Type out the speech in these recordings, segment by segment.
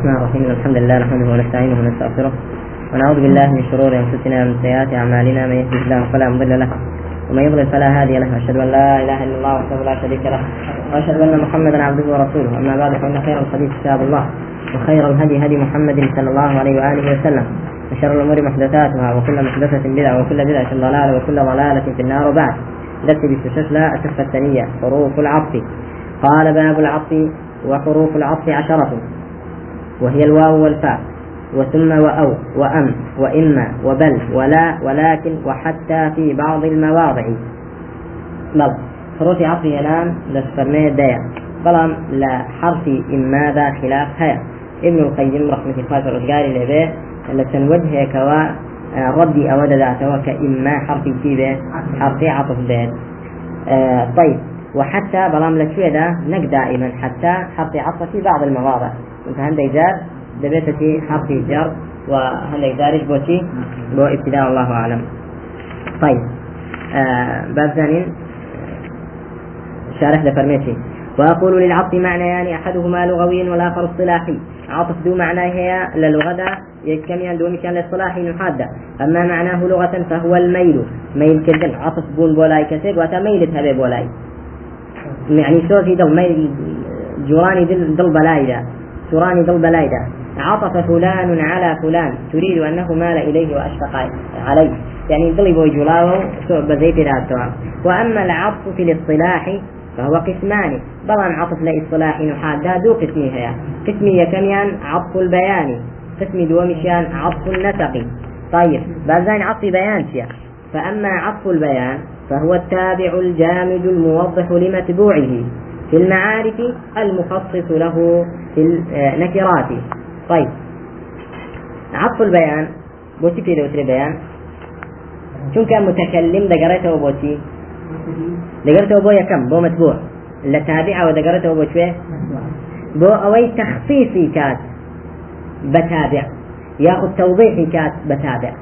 الرحمن الرحيم. الحمد لله نحمده ونستعينه ونستغفره. ونعوذ بالله من شرور أنفسنا ومن سيئات أعمالنا. من يهده الله فلا مضل له ومن يضلل فلا هادي له. واشهد أن لا إله إلا الله وحده لا شريك له وأشهد أن محمدا عبده ورسوله. أما بعد فإن خير الحديث كتاب الله وخير الهدي هدي محمد صلى الله عليه وآله وسلم. وشر الأمور محدثاتها وكل محدثة بدعة وكل بدعة ضلالة وكل ضلالة في النار. وبعد درس باستشفى الصفه الثانية حروف العطف. قال باب العطف وحروف العطف عشرة. وهي الواو والفاء. وثم وأو وأم وإما وبل ولا ولكن وحتى في بعض المواضع. بل حروف عطف الآن لسفرمية دايا بلام لا حرف إما ذا خلاف هيا ابن القيم رحمة الله الرجال لبيه لسن وجه كوا ردي أود ذاته كإما حرف كيبه حرف عطف بيت آه طيب وحتى بلام لشويدا نك دائما حتى حرف عطف في بعض المواضع. عندك جار دبيتتي حرف جر وعندك دارج بوتي بو ابتداء الله أعلم. طيب. آه باب ثاني. شارح لفرميتي وأقول للعطف معنيان يعني أحدهما لغوي والآخر اصطلاحي. عطف ذو معنى هي للغة يجتمع دو مشان الاصطلاحي نحادة أما معناه لغة فهو الميل. ميل كدن عطف بون بولاي كسير وتا ميل بولاي. يعني شوفي دل ميل جوراني دل, دل بلايدا جوراني دل بلايدا عطف فلان على فلان. تريد أنه مال إليه وأشفق عليه. يعني ضلي بوي جلاو بزيت وأما العطف في الاصطلاح فهو قسمان. طبعا عطف لاصطلاح نحادا دو قسمي هي قسمي كميان عطف البيان. قسمي دو مشيان عطف النسق. طيب بعدين عطف بيان شيء فأما عطف البيان فهو التابع الجامد الموضح لمتبوعه في المعارف المخصص له في النكرات طيب. عطف البيان. بوتي في دوتري بيان. شو كان متكلم؟ دقريته بوتي. دقرته بو يكم بو متبوع. لتابعة ودقرته بو شوي بو أوي تخصيصي كات بتابع. ياخذ توضيحي كات بتابع.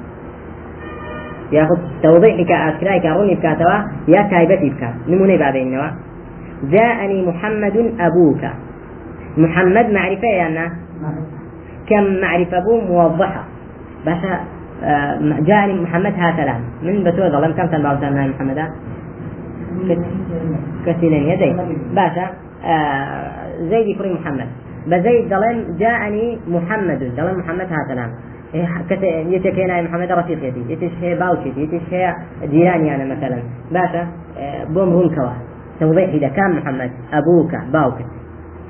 ياخذ توضيحي كأسكراي كاروني بكاتوا. يا تايبتي بكات. نموني بابين نوا. جاءني محمد أبوك. محمد معرفة أنا؟ كم معرفة أبو موضحة؟ بس جاءني محمد هكذا من بتوع ظلم كم سنة بعد محمد؟ كثيرين يدي باشا آه زيد كريم محمد. بزيد دلم جاءني محمد. دلم محمد هاتنا يتكينا محمد رفيقتي يتشهي باوشتي يتشهي جيراني أنا مثلا. باشا آه بوم هنكوا توضيح إذا كان محمد أبوك باوك.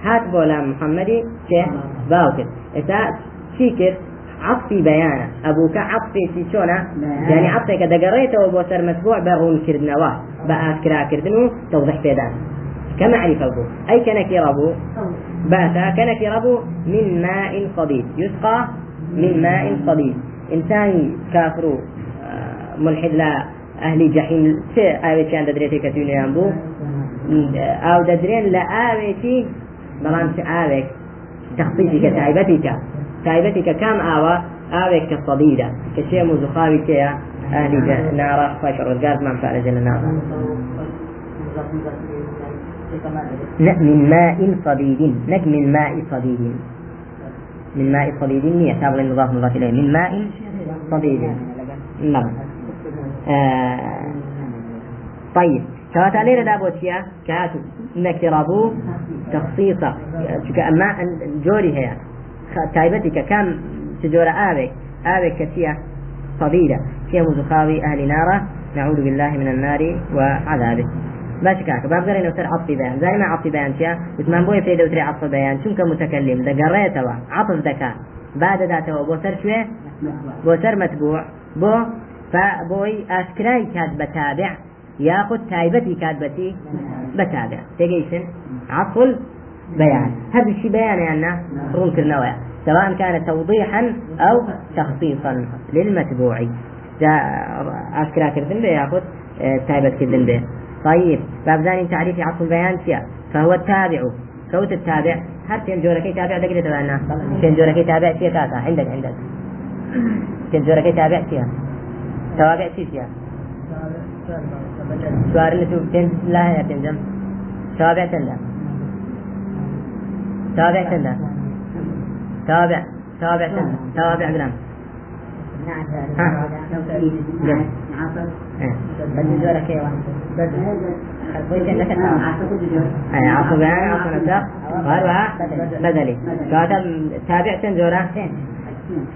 هات بولا محمدي شه باوك إذا شيكر عطفي بيانه أبوك عطفي في شونا. يعني عطفي كذا قريته وبوسر متبوع برون كردنوا بقى كرا كردنو توضح بيدان كمعرفة أبو. أي كنكر أبو باتا كنكر أبو من ماء صديد يسقى من ماء صديد إنسان كافر ملحد لا أهل جحيم. سي آوي كان ددريتي كتوني أبو. أو ددرين لا آوي بلان آوي تخصيصي كتعيبتك تایبەتی كام آوى آوى كالصديدة كشيء مزخاوي كيا أهل نارا خاش الرجال ما فعل جل نارا من ماء صديد. نك من ماء صديد. من ماء صديد نية تابع المضاف مضاف إليه من ماء صديد. نعم. آه. طيب. كانت عليه دابوتيا كاتو نكرابو تخصيصا. أما جوري هي کە کام جۆرە ئاوێک ئاوێک کەسیە صديدة شيء مزخاوي أهل نارة نعوذ بالله من النار وعذابه. باش كاك. باب غير نوتر عطف بيان. زي ما عطف بيان شيا وثمان بوي في دوتري عطف بيان. شنك متكلم. دقريتوا. عطف ذكاء بعد ذاته بو سر شوي بو سر متبوع بو فبوي أسكراي كاد بتابع ياخذ تايبتي كاتبتي بتابع. تجيسن عطف بيان. هذا الشيء بيان يعني رون كرنويا سواء كان توضيحا أو تخصيصا للمتبوع أذكر كردن به ياخذ تايبة كردن به طيب باب ثاني تعريف عطف البيان شيء فهو التابع. كوت التابع. هل تين جوركي تابع دقيقة تبعنا؟ تين جوركي تابع شيء كاسا عندك عندك. تين جوركي تابع شيء توابع شيء سؤال اللي تين لا يا تنجم توابع تنجم تابع تنجم تابع تابع تابع بلام اي عصب بيان عصب نسق وهذا بدلي كاتب تابع تنزورة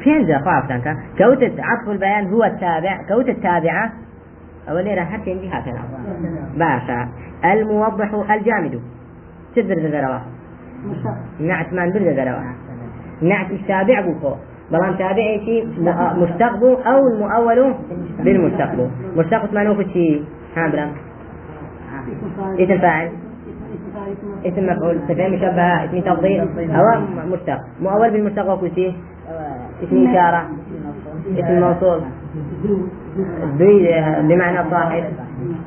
فين ذا خاف تنكا كوتة عطف البيان هو التابع كوتة التابعة أولي راح حتى ينجي هكذا باشا. الموضح الجامد. تدر ذروا نعت ما ندر ذروا نعت التابع بوكو. بلان تابعي شيء مستقبل أو المؤول بالمستقبل مستقبل ما ها برام. اسم فاعل. اسم مفعول. صفة مشبهة. اسم تفضيل. أو مشتق. مؤول بالمشتق كل شيء اسم إشارة. اسم موصول. بمعنى صاحب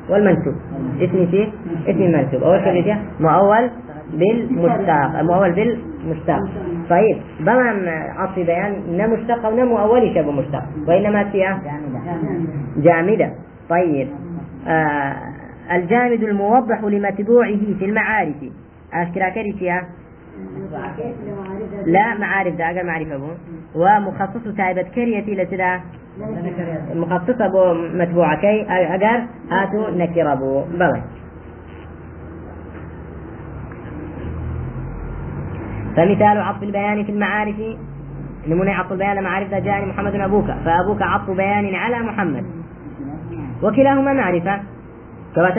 والمنسوب. اسم شيء اسم المنسوب أول شيء مؤول بالمشتق. مؤول بالمشتق. طيب بلان عطف بيان نا مشتق ونا مؤول شبه مشتق وإنما فيها جامدة. طيب آه الجامد الموضح لمتبوعه في المعارف. أشكرا كريتيا لا معارف ده أقل معرفة بو ومخصص تايبة كريتي لسدا مخصصة بو متبوعة كي أقل هاتو نكرة بو. بلى. فمثال عطف البيان في المعارف. نمونة عطف البيان معارف جاءني محمد أبوك. فأبوك عطف بيان على محمد. وكلاهما معرفة. كما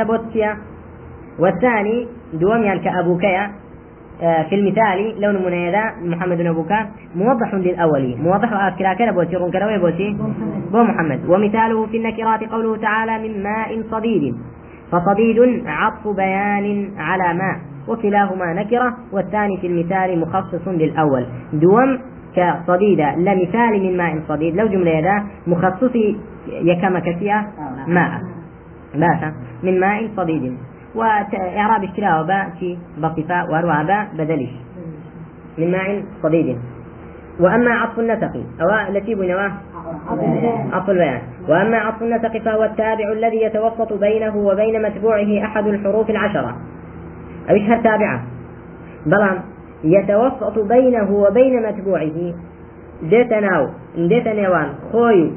والثاني دوم يعني كأبوكيا. في المثال لون منيدا محمد أبوك موضح للأول. موضح أكلا كلا بوتي رون كلا بوتي. بو محمد. ومثاله في النكرات قوله تعالى من ماء صديد. فصديد عطف بيان على ماء وكلاهما نكرة. والثاني في المثال مخصص للأول. دوم كصديدة لمثال من ماء صديد. لو جملة يدا مخصص يكما كثيرة ماء. باشا من ماء صديد. وإعراب اشتراء باء في بصفاء وأروى باء بدلش. من ماء صديد. وأما عطف النسق أو التي بنواه عطف البيان. وأما عطف النسق فهو التابع الذي يتوسط بينه وبين متبوعه أحد الحروف العشرة. أو إشهر تابعة. بلان يتوسط بينه وبين متبوعه. ديت ناو ديت نيوان خوي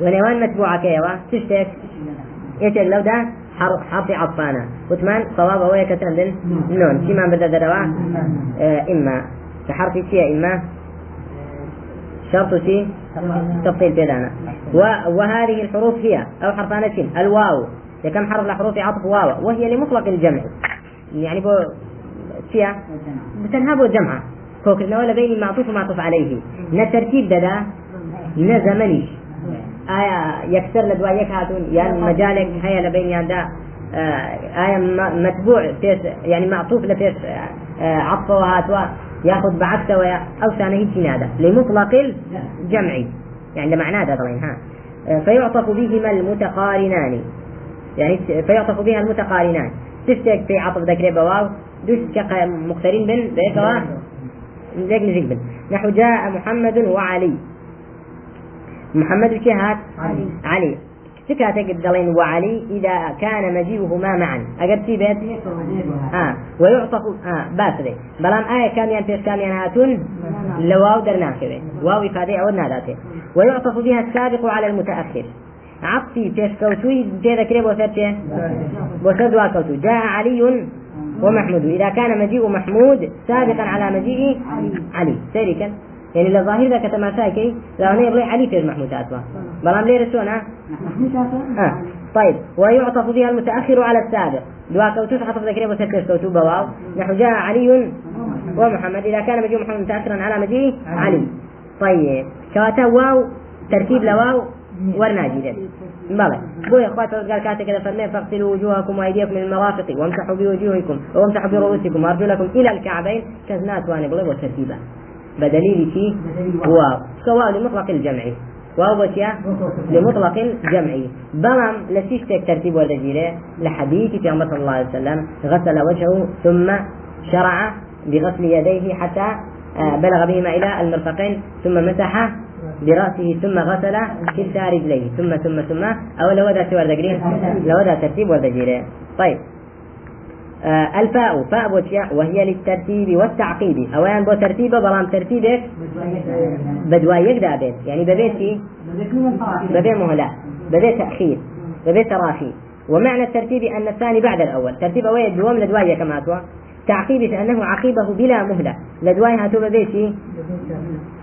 ونيوان متبوعة كيوا؟ تشتك إيش لو ده حرف حرف عطفانا وثمان صواب هو يكتندن نون. شي ما بدا دروا آه إما. كحرف شيء إما. شرط شيء تفصيل بيدانا وهذه الحروف هي أو حرفان شين الواو. كم حرف لحروف عطف واو. وهي لمطلق الجمع. يعني بو فيها بتنهب جمعة كوكرنا ولا بين معطوف ومعطوف عليه. نترتيب ددا نزمني آية يكسر لدوا يكهاتون يعني مجالك هيا لبين يادا آية متبوع فيس يعني معطوف لفيس عطف وهاتوا ياخذ بعكسه ويا أو سانه هذا لمطلق الجمع يعني معناه هذا ها. فيعطف بهما المتقارنان. يعني فيعطف بها المتقارنان. تشتك في عطف ذكر بواو دوش مقترين بن بيكوا ذيك نزيك بن. نحو جاء محمد وعلي محمد كهات علي. علي. سكاتك الدلين وعلي إذا كان مجيئهما معا. أجد في بيت آه. ويعطف آه باس ذي بلام آية كاميان فيش كاميان هاتون؟ لواو درناه كذا واو إفادة أو ناداته. ويعطف بها السابق على المتأخر. عطفي فيش كوتوي جيدا كريب وسرته وسردوا كوتو جاء علي ومحمود. إذا كان مجيء محمود سابقا على مجيء علي. سيري يعني ذاك تماساكي لو أنا يبغي علي في محمود أتوا بلام ليه رسونا. آه. طيب. ويعطف فيها المتأخر على السابق. دوا كوتوس عطف ذكري وسكر كوتو بواو نحو جاء علي ومحمد. إذا كان مجيء محمد متأخرا على مجيء علي. طيب. كواتا واو. ترتيب لواو ورناجي بلى. بوي اخوات قال كاتك كذا فرمي فاغسلوا وجوهكم وأيديكم من المرافق وامسحوا بوجوهكم وامسحوا برؤوسكم وأرجلكم إلى الكعبين كزنات وأنا بغيب وترتيبا. بدليل شيء واو. سواء لمطلق الجمع. واو بشيا لمطلق الجمع. بلام لسيشتك ترتيب والدجيلة لحديث في عمر صلى الله عليه وسلم غسل وجهه ثم شرع بغسل يديه حتى بلغ بهما إلى المرفقين ثم مسح برأسه ثم غسل كلتا رجليه ثم ثم ثم. أو لو ذا سوى لو ذا ترتيب والدجيلة طيب. آه الفاء فاء وهي للترتيب والتعقيب. أولا بو ترتيبه بلام ترتيبك بدوايك دابت يعني ببيتي ببيت مهلة ببيت تأخير ببيت تراخي ومعنى الترتيب أن الثاني بعد الأول. ترتيب أولا دوام لدواية كما أتوا تعقيب أنه عقيبه بلا مهلة. لدواي هاتو ببيتي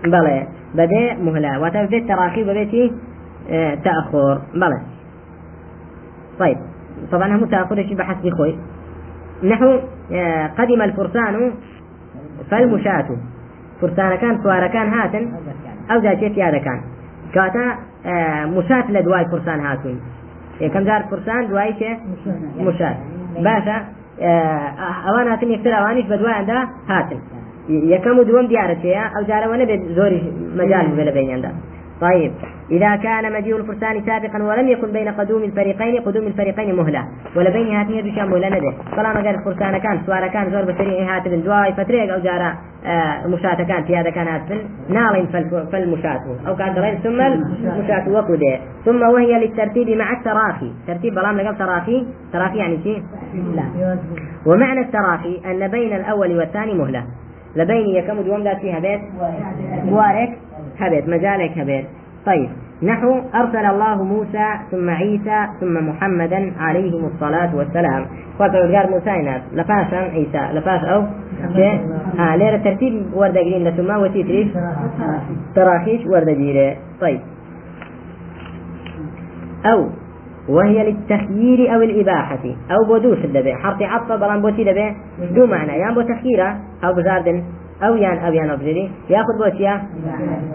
بلى. بدي مهلة. وتبدي تراخي ببيتي آه تأخر. بلى. طيب. طبعا هم تأخر شيء بحسب خوي نحو قدم الفرسان فالمشاة. فرسان كان سوار كان هاتن أو جاتيت يا كان كاتا مشاة لدواي فرسان هاتون كم جار فرسان دواي مشاة. باشا ئەوان هاتن یەکتر ئەوانیش بە دوایاندا هاتن. یەکەم و دووەم دیارەچەیە ئەو جارەوە نەبێت زۆری مجال بێ لە بینیاندا. طيب. إذا كان مجيء الفرسان سابقا ولم يكن بين قدوم الفريقين قدوم الفريقين مهلة. ولا بين هاتين دوشان مهلة نده طالما قال الفرسان كان سوار كان زور بسري هات من دواي فتريق أو جارة آه مشاة كان في هذا كان هاتفن نالين فالمشاة. أو كان درين ثم المشاة وقده ثم وهي للترتيب مع التراخي. ترتيب بلام لقال تراخي. تراخي يعني شيء؟ لا. ومعنى التراخي أن بين الأول والثاني مهلة. لبين يكم دوم ذات فيها بيت. بوارك هبت مجالك هبت طيب نحو أرسل الله موسى ثم عيسى ثم محمدا عليهم الصلاة والسلام. فقال قال موسى ناس لفاش عيسى؟ لفاش أو ها ليرة ترتيب ورد قرين لثم وتيتريش تراخيش ورد جيرة طيب. أو وهي للتخيير أو الإباحة. أو بودوس الدبي. حرف عطف بلان بوتي دبي. دو معنى. يان بو تخييرة. أو بزاردن. أو يان أو يان أبجري يأخذ بوتيا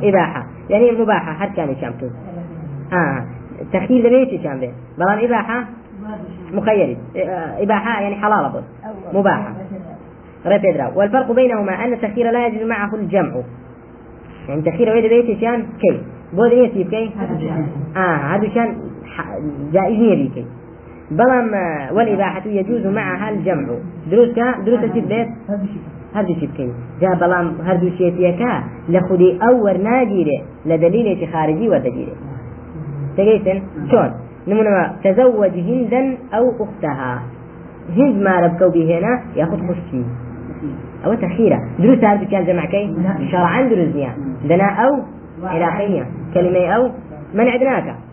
إباحة. يعني مباحة حد كان شامتو آه. تخيير دبي شام به بلان إباحة؟ مخيري إباحة يعني حلال بود مباحة. رفيدرا والفرق بينهما أن التخيير لا يجوز معه الجمع. يعني تخيير ويد بيت شان كي. بود يسيب كي؟ آه هذا شان جائز بيكي بلام والإباحة يجوز معها الجمع. دروس كا؟ دروس الشيء بيت هردو شي بكەین جا بەڵام هەردوو شێتیەکە لە خودی ئەو وەرناگیرێ لە دلیلێکی خارجی وەردەگیرێ دەگەیتن چۆن نمونەوە تزوج هندا أو أختها. هند ما ربكو بهنا ياخذ خشتي أو تخيرة دروس هذا كان جمع كي؟ شرعا دروس دنا أو علاقية كلمة أو؟ من عدناك آه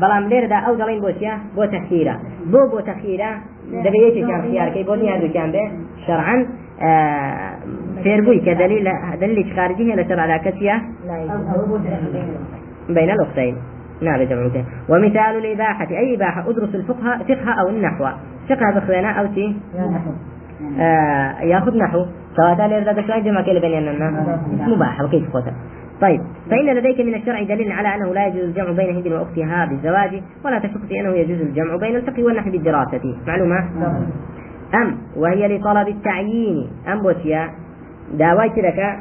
بەڵام لێرەدا ئەو دەڵین بۆچیە بۆ تەخیرە بۆ بۆ تەخیرە دەبێتێکیان خیارکەی بۆ نیان دوکیان بێ شەرعەن فێربووی کە دلیل دلیلی خارجی هەیە لەسەر علاکەتیە بين الأختين. نعم جمعك ومثال الإباحة أي إباحة؟ أدرس الفقه فقه أو النحو. فقه بخوينا أو تي آه ياخذ نحو. سواء تالي رد شوي جمع بيننا مباح وكيف قوته طيب فإن لديك من الشرع دليل على أنه لا يجوز الجمع بين هند وأختها بالزواج ولا تشك في أنه يجوز الجمع بين الفقه والنحو بالدراسة. معلومة؟ أم وهي لطلب التعيين. أم بوتيا داواي كذا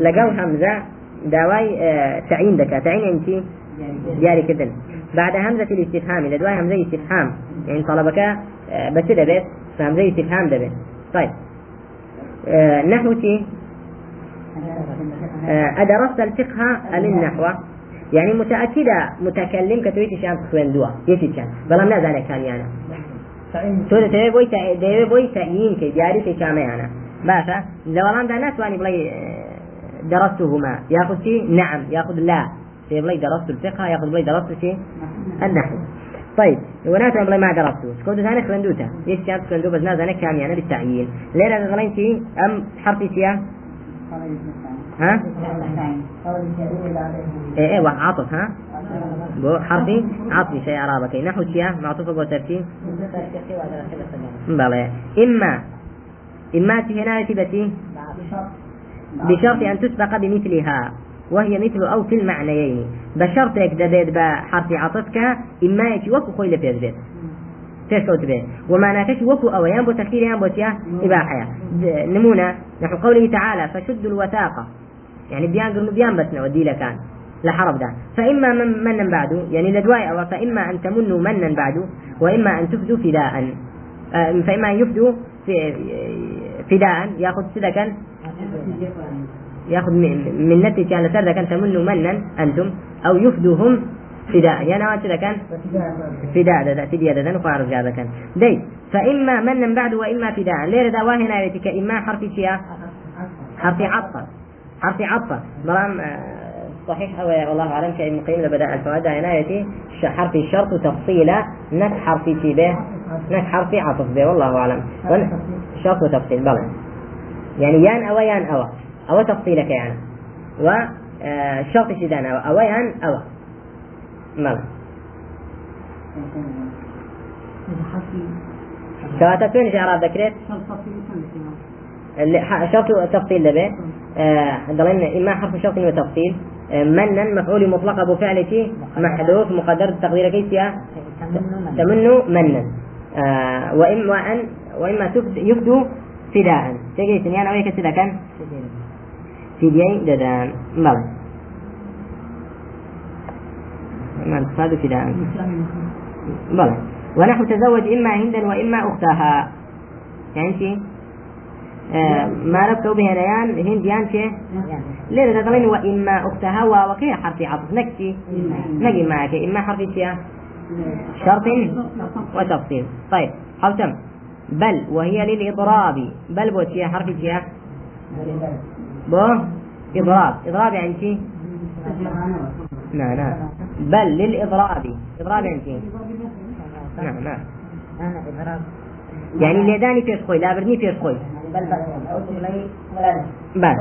لقوا همزة داواي آه تعيين دكا. تعيين أنت؟ جاري كذا بعد همزة الاستفهام. لدواي همزة استفهام يعني طلبك آه بس دبت فهمزة استفهام دبت طيب آه نحو أدرست الفقه أم النحو يعني متأكدة متكلم كتويت شان خوين دوا يشي كان. بلام لا ذلك كان يعني. تو دەتەوێت بۆی دەوێت بۆی تەعین کە دیاری پێچامەیانە باشە لەوەڵامدا ناتوانانی بڵێ درستهما. ياخذ شيء نعم. ياخذ لا. في بلاي درست الفقه ياخذ بلاي درست شيء النحو. طيب وناتنا بلاي ما ثاني خلندوتا ليش كانت خلندو بس نازل كام يعني بالتعيين ليلة غلين شيء أم حرف سيا ها؟ إيه إيه عاطف ها؟ بو حرفي؟ عطفي شيء عرابك نحو شيا معطوفة بو ترتيب. بلى. إما إما هنا تبتي بشرط أن تسبق بمثلها وهي مثل أو في المعنيين. بشرط دبيت بحرف عطفك إما يتي وكو خويل في تشكوت به. وما ناكش وكو أو ينبو تخير ينبو تيا إباحة. نمونة. نحو قوله تعالى فشد الوثاقة يعني بيان قرنو بيان بسنا ودي لكان لحرب ده. فإما من منا بعد يعني لدواء أو فإما أن تمنوا منا بعد وإما أن تفدوا فداء. فإما أن يفدوا فداء. يأخذ سدكا يأخذ من نتي كان سردا كان تمنوا منا أنتم. أو يفدوهم فداء. يعني أوان كذا كان فداء ده فدية ده نقع رجال كان. دي فإما من بعد وإما فداء. ليه ده واهنا يتك إما حرف شيء حرف عطف. حرف عطف. بلام صحيح. أو والله أعلم كابن القيم لبدأ الفوائد. عنايتي حرف الشرط تفصيلا نك حرف شي به. نك حرف عطف به. والله أعلم. شرط وتفصيل. بلى. يعني يان أو يان أو. أو تفصيلك يعني. و الشرط شدان أو. أو يان أو. ملا كواتا فين في إعراب ذكرت؟ شرط تفصيل لبه آه ضلنا إما حرف شرط وتفصيل. آه منا مفعول مطلق أبو فعل شيء. محذوف مقدر. تقدير كيف تمنوا منا آه وإما وأن وإما يفدو فداء. تجي سنيان أو كان فديي ددان. ملا ما تفاد فداء بلى. ونحو تزوج إما هندا وإما أختها. يعني شيء آه ما ربطوا به ريان هند يان شيء ليه؟ تقولين وإما أختها وكي حرف عطف؟ نكتي نجي معك. إما حرف شيء شرط؟ وتفصيل. طيب حوتم بل وهي للإضراب. بل بوتيا حرف شيء بو إضراب. إضراب يعني شيء نعم نعم بل للإضراب. إضراب يعني نعم نعم. يعني اللي داني فيش خوي. لا بردني فيش خوي بل.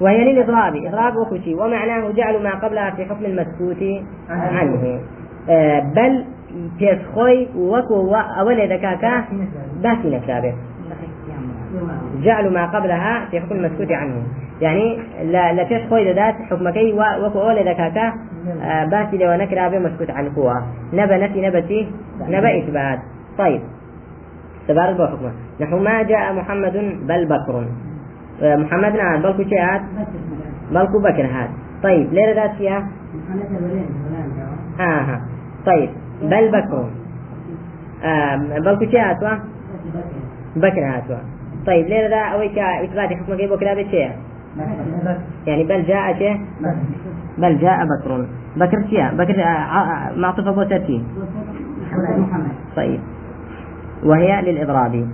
وهي للإضراب. إضراب وكشي ومعناه جعل ما قبلها في حكم المسكوت عنه. آه بل فيش خوي وكو أول ذكاكا باسي نكابه جعل ما قبلها في حكم المسكوت عنه. يعني لا لا فيش خوي ذات حكمكي وكو أول ذكاكا آه باسي لو نكرا بمسكوت عنه قوة. نبى نفي نبتي نبى إثبات طيب. تبارك حكمه. نحو ما جاء محمد بل بكر. محمد نعم بل كو هات بل بكر هات طيب ليه ذات فيها؟ آه طيب بل بكر. آه بل كو هات بكر. هات طيب ليه ذا أويك إثبات حكمه كيف بكر هذا يعني بل جاء شيء؟ بل جاء بكر. بكر شيء؟ بكر معطوف أبو ترتيب طيب. وهي للإضراب.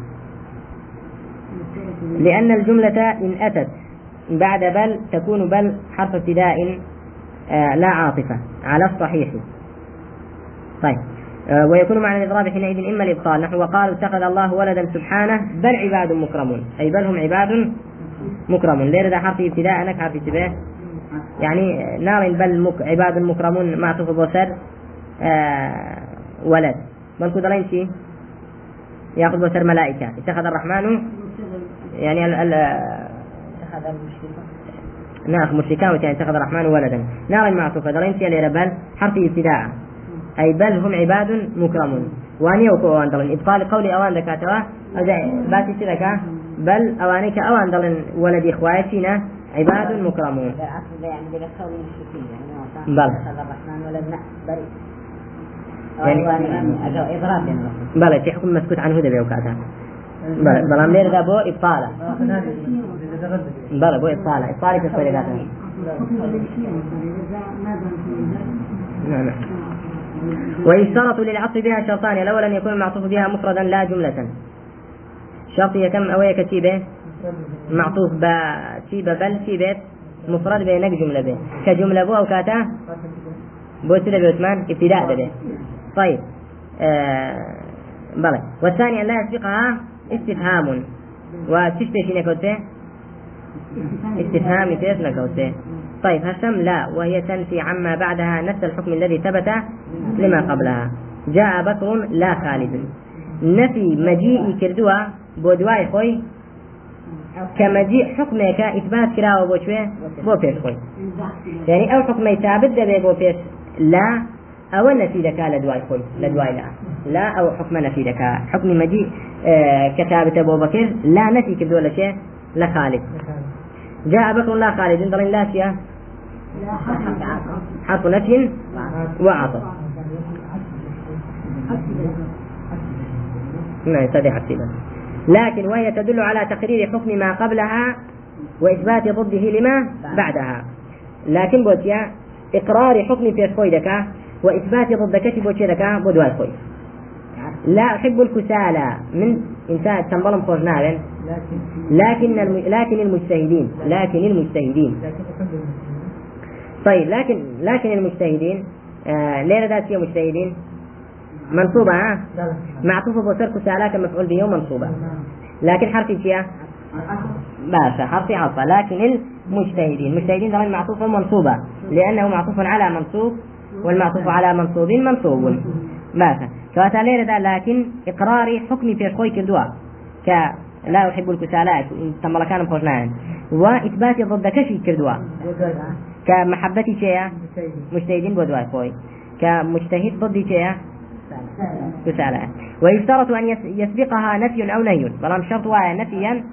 لأن الجملة إن أتت بعد بل تكون بل حرف ابتداء آه لا عاطفة. على الصحيح. طيب. آه ويكون معنى الإضراب حينئذ إما الإبطال. نحو وقالوا اتخذ الله ولدا سبحانه بل عباد مكرمون. أي بل هم عباد مكرمون. ليه ذا حرف ابتداء؟ نك حرف ابتداء. يعني نار بل مك عباد مكرمون معطوف بوسر آه ولد. بل كدرين شي؟ ياخذ بوسر ملائكة. اتخذ الرحمن يعني ال ال اتخذ مشركان يعني اتخذ الرحمن ولدا. نار معطوفة درين شي؟ بل حرف ابتداء. أي بل هم عباد مكرمون. وأني وكو أن دلن إبطال قولي أوان دكاتوا باتي سلكا بل أوانيك أوان دلن ولد إخواتنا عباد مكرمون. بل. الرحمن ولدنا بريء. يعني إضراب بلى في حكم مسكوت عنه دبي وكاتا بلى بلى أمير ذا بو إبطالة. بلى بو إبطالة. إبطالة في الصورة نعم نعم ويشترط للعطف بها شرطان الأول أن يكون المعطوف بها مفردا لا جملة. شرط كم أويك كتيبة معطوف با تيبة بل تيبة مفرد بينك جملة به. كجملة بو أو كاتا؟ بو سيدة بيوتمان ابتداء به. طيب آه بلى. والثاني أن لا يسبقها استفهام. وتشتي في نكوته استفهام يتيس نكوته طيب هشم لا وهي تنفي عما بعدها نفس الحكم الذي ثبت لما قبلها. جاء بكر لا خالد. نفي مجيء بۆ دوای خۆی کەمەجی حکمێکە ئیتبات کراوە بۆ کوێ؟ بۆ پێش خۆی. یعنی ئەو حکمەی تابت دەبێت بۆ پێش لا ئەوە نەفی دەکا لە دوای خۆی لە دوای لا. لا ئەو حکمە نەفی دەکا حکمی مەجی کە تابتە بۆ بەکر لا نەفی کردووە لە شێ لە خالد. جاء بكر لا خالد دڵین لا چیە حرف نفي وعطف نعم صديق عسيبة لكن وهي تدل على تقرير حكم ما قبلها وإثبات ضده لما بعدها. لكن بوتيا إقرار حكم في خوي دكا وإثبات ضدك بو دكا بو دواي خوي لا أحب الكسالى من إنسان تنبلم خوش نارن. لكن الم... لكن المجتهدين لكن المجتهدين. طيب لكن لكن المجتهدين آه ليه ذات مجتهدين. منصوبة ها؟ معطوفة بوسر كسالى كمفعول به ومنصوبة. لكن حرف فيها باشا حرف عطف لكن المجتهدين المجتهدين طبعا معطوفة منصوبة لأنه معطوف على منصوب والمعطوف على منصوب منصوب. باشا. كواتا ليرة لكن إقراري حكمي في خوي كردوا ك لا أحب الكسالات تم كان خوشنان وإثبات ضد كشي كردوا كمحبتي شيء مجتهدين بودواي خوي كمجتهد ضد كسالات ويشترط أن يسبقها نفي أو نهي بلام شرط نفيا.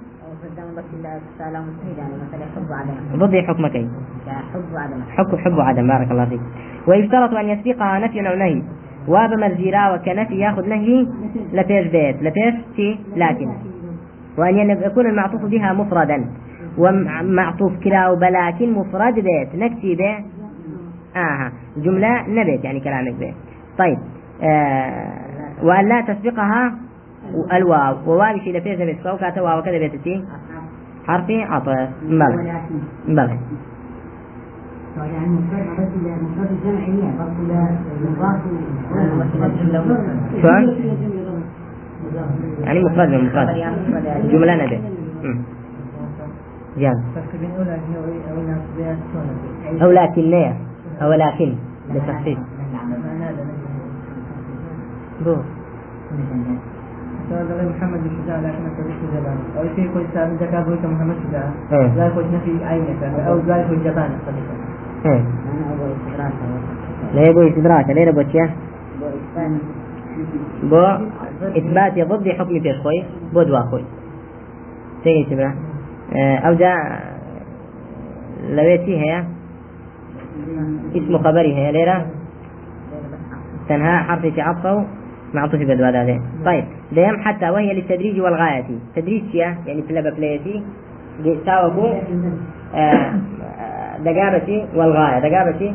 ضد حكمك حب حب عدم. بارك الله فيك. ويشترط أن يسبقها نفي أو نهي واب مرزيرا وكنفي يأخذ نهي لبيش بيت. لبيش شي لكن. وأن يكون المعطوف بها مفردا. ومعطوف كلا بلاكن مفرد بيت. نكتي به آه جملة نبيت يعني كلامك به طيب. وأن لا تسبقها الواو. وواو شي لبيش بيت فوق واو كذا بيت حرفي عطف بلى. بلى. يعني؟ يعني مفرد من مفرد. جملة نبي جان أو لكن أو لكن لتخفيف محمد الشجاع لكن أكبر الشجاع أو شيء كل سابق ذكاء بويك محمد الشجاع إيه. لا يكون نفي عينك أو لا يكون جبانك إيه. لا يبغى استدراك لا يبغى شيء. بو إثبات ضد حكم في خوي. بو دوا خوي. تيجي تبرا أو جاء لويتي هي. اسم خبري هي ليرة. تنهى حرف عطفه. معطوف بدوا هذا. طيب ديم حتى وهي للتدريج والغاية. تدريج يعني في بلايتي ساوكو دقابتي والغاية. دقابتي؟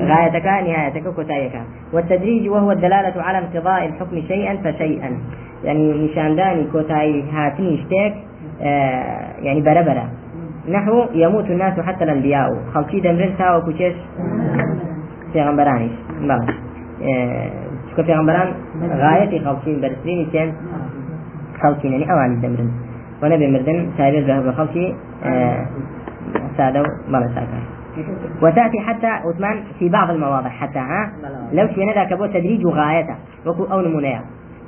غايتك نهايتك كتايك والتدريج وهو الدلالة على انقضاء الحكم شيئا فشيئا. يعني نشان داني كوتاي هاتني اشتاك آه يعني بربرة نحو يموت الناس حتى الأنبياء. خلقي دمرن تاو كوشيش پیغمبرانیش بله چکە پیغمبران غایەتی خەڵکین بەرزترینی تێن خەڵکین يعني ئەوانی دەمرن و نەبێ مردن تابێت بە خەڵکی سادة وبلا ساكر وتأتي حتى عثمان في بعض المواضع حتى ها لو شوينا ذاك بو تدريج غايته وكو أو نمونيا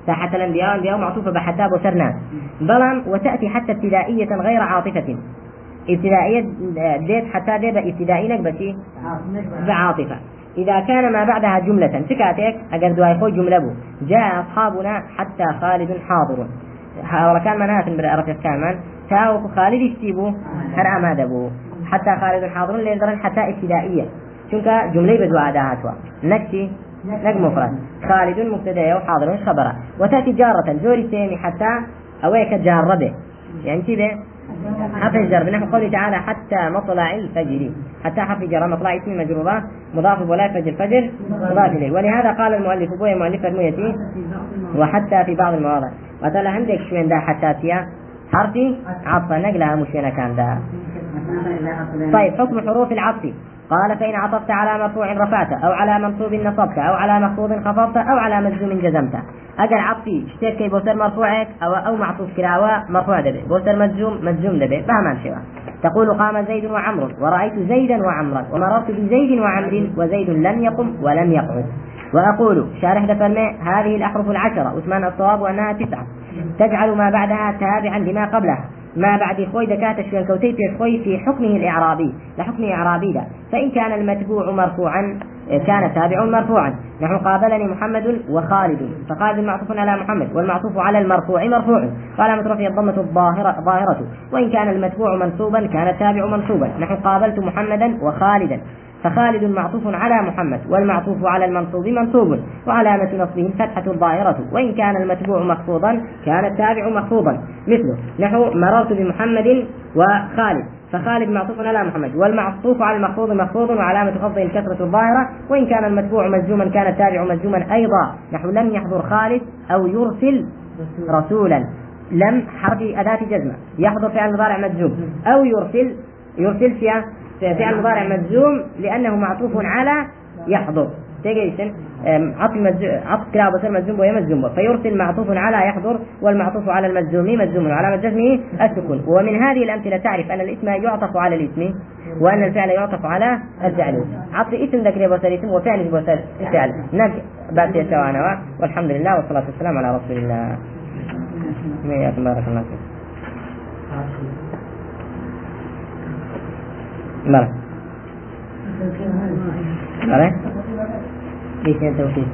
حتى الأنبياء الأنبياء معطوفة بحتى بوسرنا بلام وتأتي حتى ابتدائية غير عاطفة ابتدائية ديت حتى ديت ابتدائية بشي بعاطفة إذا كان ما بعدها جملة سكاتك أجر دواي خوي جملة بو. جاء أصحابنا حتى خالد حاضر. كان منات من رفيق كامل تاو خالد يشتيبو هر أما دبو حتى خالد حاضر لين حتى ابتدائية. شنك جملة بدو عاداتها نكتي نك مفرد. خالد مبتدا وحاضر خبره وتأتي جارة زوري سيمي حتى أويك جارة يعني كذا حرف الجر بنحو قوله تعالى حتى مطلع الفجر. حتى حرف جر مطلع اسم مجرورة مضاف ولا فجر الفجر مضاف إليه. ولهذا قال المؤلف بوي مؤلف الميتي وحتى في بعض المواضع. وتلا عندك شوين دا حتى فيها حرفي؟ عطف نقلها مش كان دا. طيب حكم حروف العطف. قال فإن عطفت على مرفوع رفعت أو على منصوب نصبت أو على مخفوض خفضت أو على مجزوم جزمت. أجل عطفي اشتيت كي بوتر مرفوعك أو أو معطوف كراوة مرفوع دبي. بوتر مجزوم مجزوم دبي. فهمان شوا. تقول قام زيد وعمر ورأيت زيدا وعمرا ومررت بزيد وعمر وزيد لم يقم ولم يقعد. وأقول شارح دفرمي هذه الأحرف العشرة وثمان الصواب أنها تسعة. تجعل ما بعدها تابعا لما قبلها. ما بعد خوي دكات شوين كوتي في خوي في حكمه الإعرابي لحكم إعرابي فإن كان المتبوع مرفوعا كان تابع مرفوعا. نحن قابلني محمد وخالد. فخالد معطوف على محمد والمعطوف على المرفوع مرفوع. قال مترفي الضمة الظاهرة ظاهرة. وإن كان المتبوع منصوبا كان التابع منصوبا. نحن قابلت محمدا وخالدا. فخالد معطوف على محمد والمعطوف على المنصوب منصوب. وعلامة نصبه الفتحة الظاهرة وإن كان المتبوع مخفوضا كان التابع مخفوضا. مثله نحو مررت بمحمد وخالد. فخالد معطوف على محمد والمعطوف على المخفوض مخفوض وعلامة خفضه الكسرة الظاهرة وإن كان المتبوع مجزوما كان التابع مجزوما أيضا. نحو لم يحضر خالد أو يرسل رسولا. لم حرف أداة جزمة. يحضر فعل مضارع مجزوم أو يرسل يرسل فعل مضارع مجزوم لأنه معطوف على يحضر. تيجي عطف عطف كلاب بصير مجزوم وهي مجزوم فيرسل معطوف على يحضر والمعطوف على المجزوم مجزوم وعلامة جزمه السكون. ومن هذه الأمثلة تعرف أن الاسم يعطف على الاسم وأن الفعل يعطف على الفعل. عطف اسم ذكر بصير اسم وفعل بصير فعل. نك بعد سواء والحمد لله والصلاة والسلام على رسول الله. بارك الله. فيك بارك. بارك كيف توكيد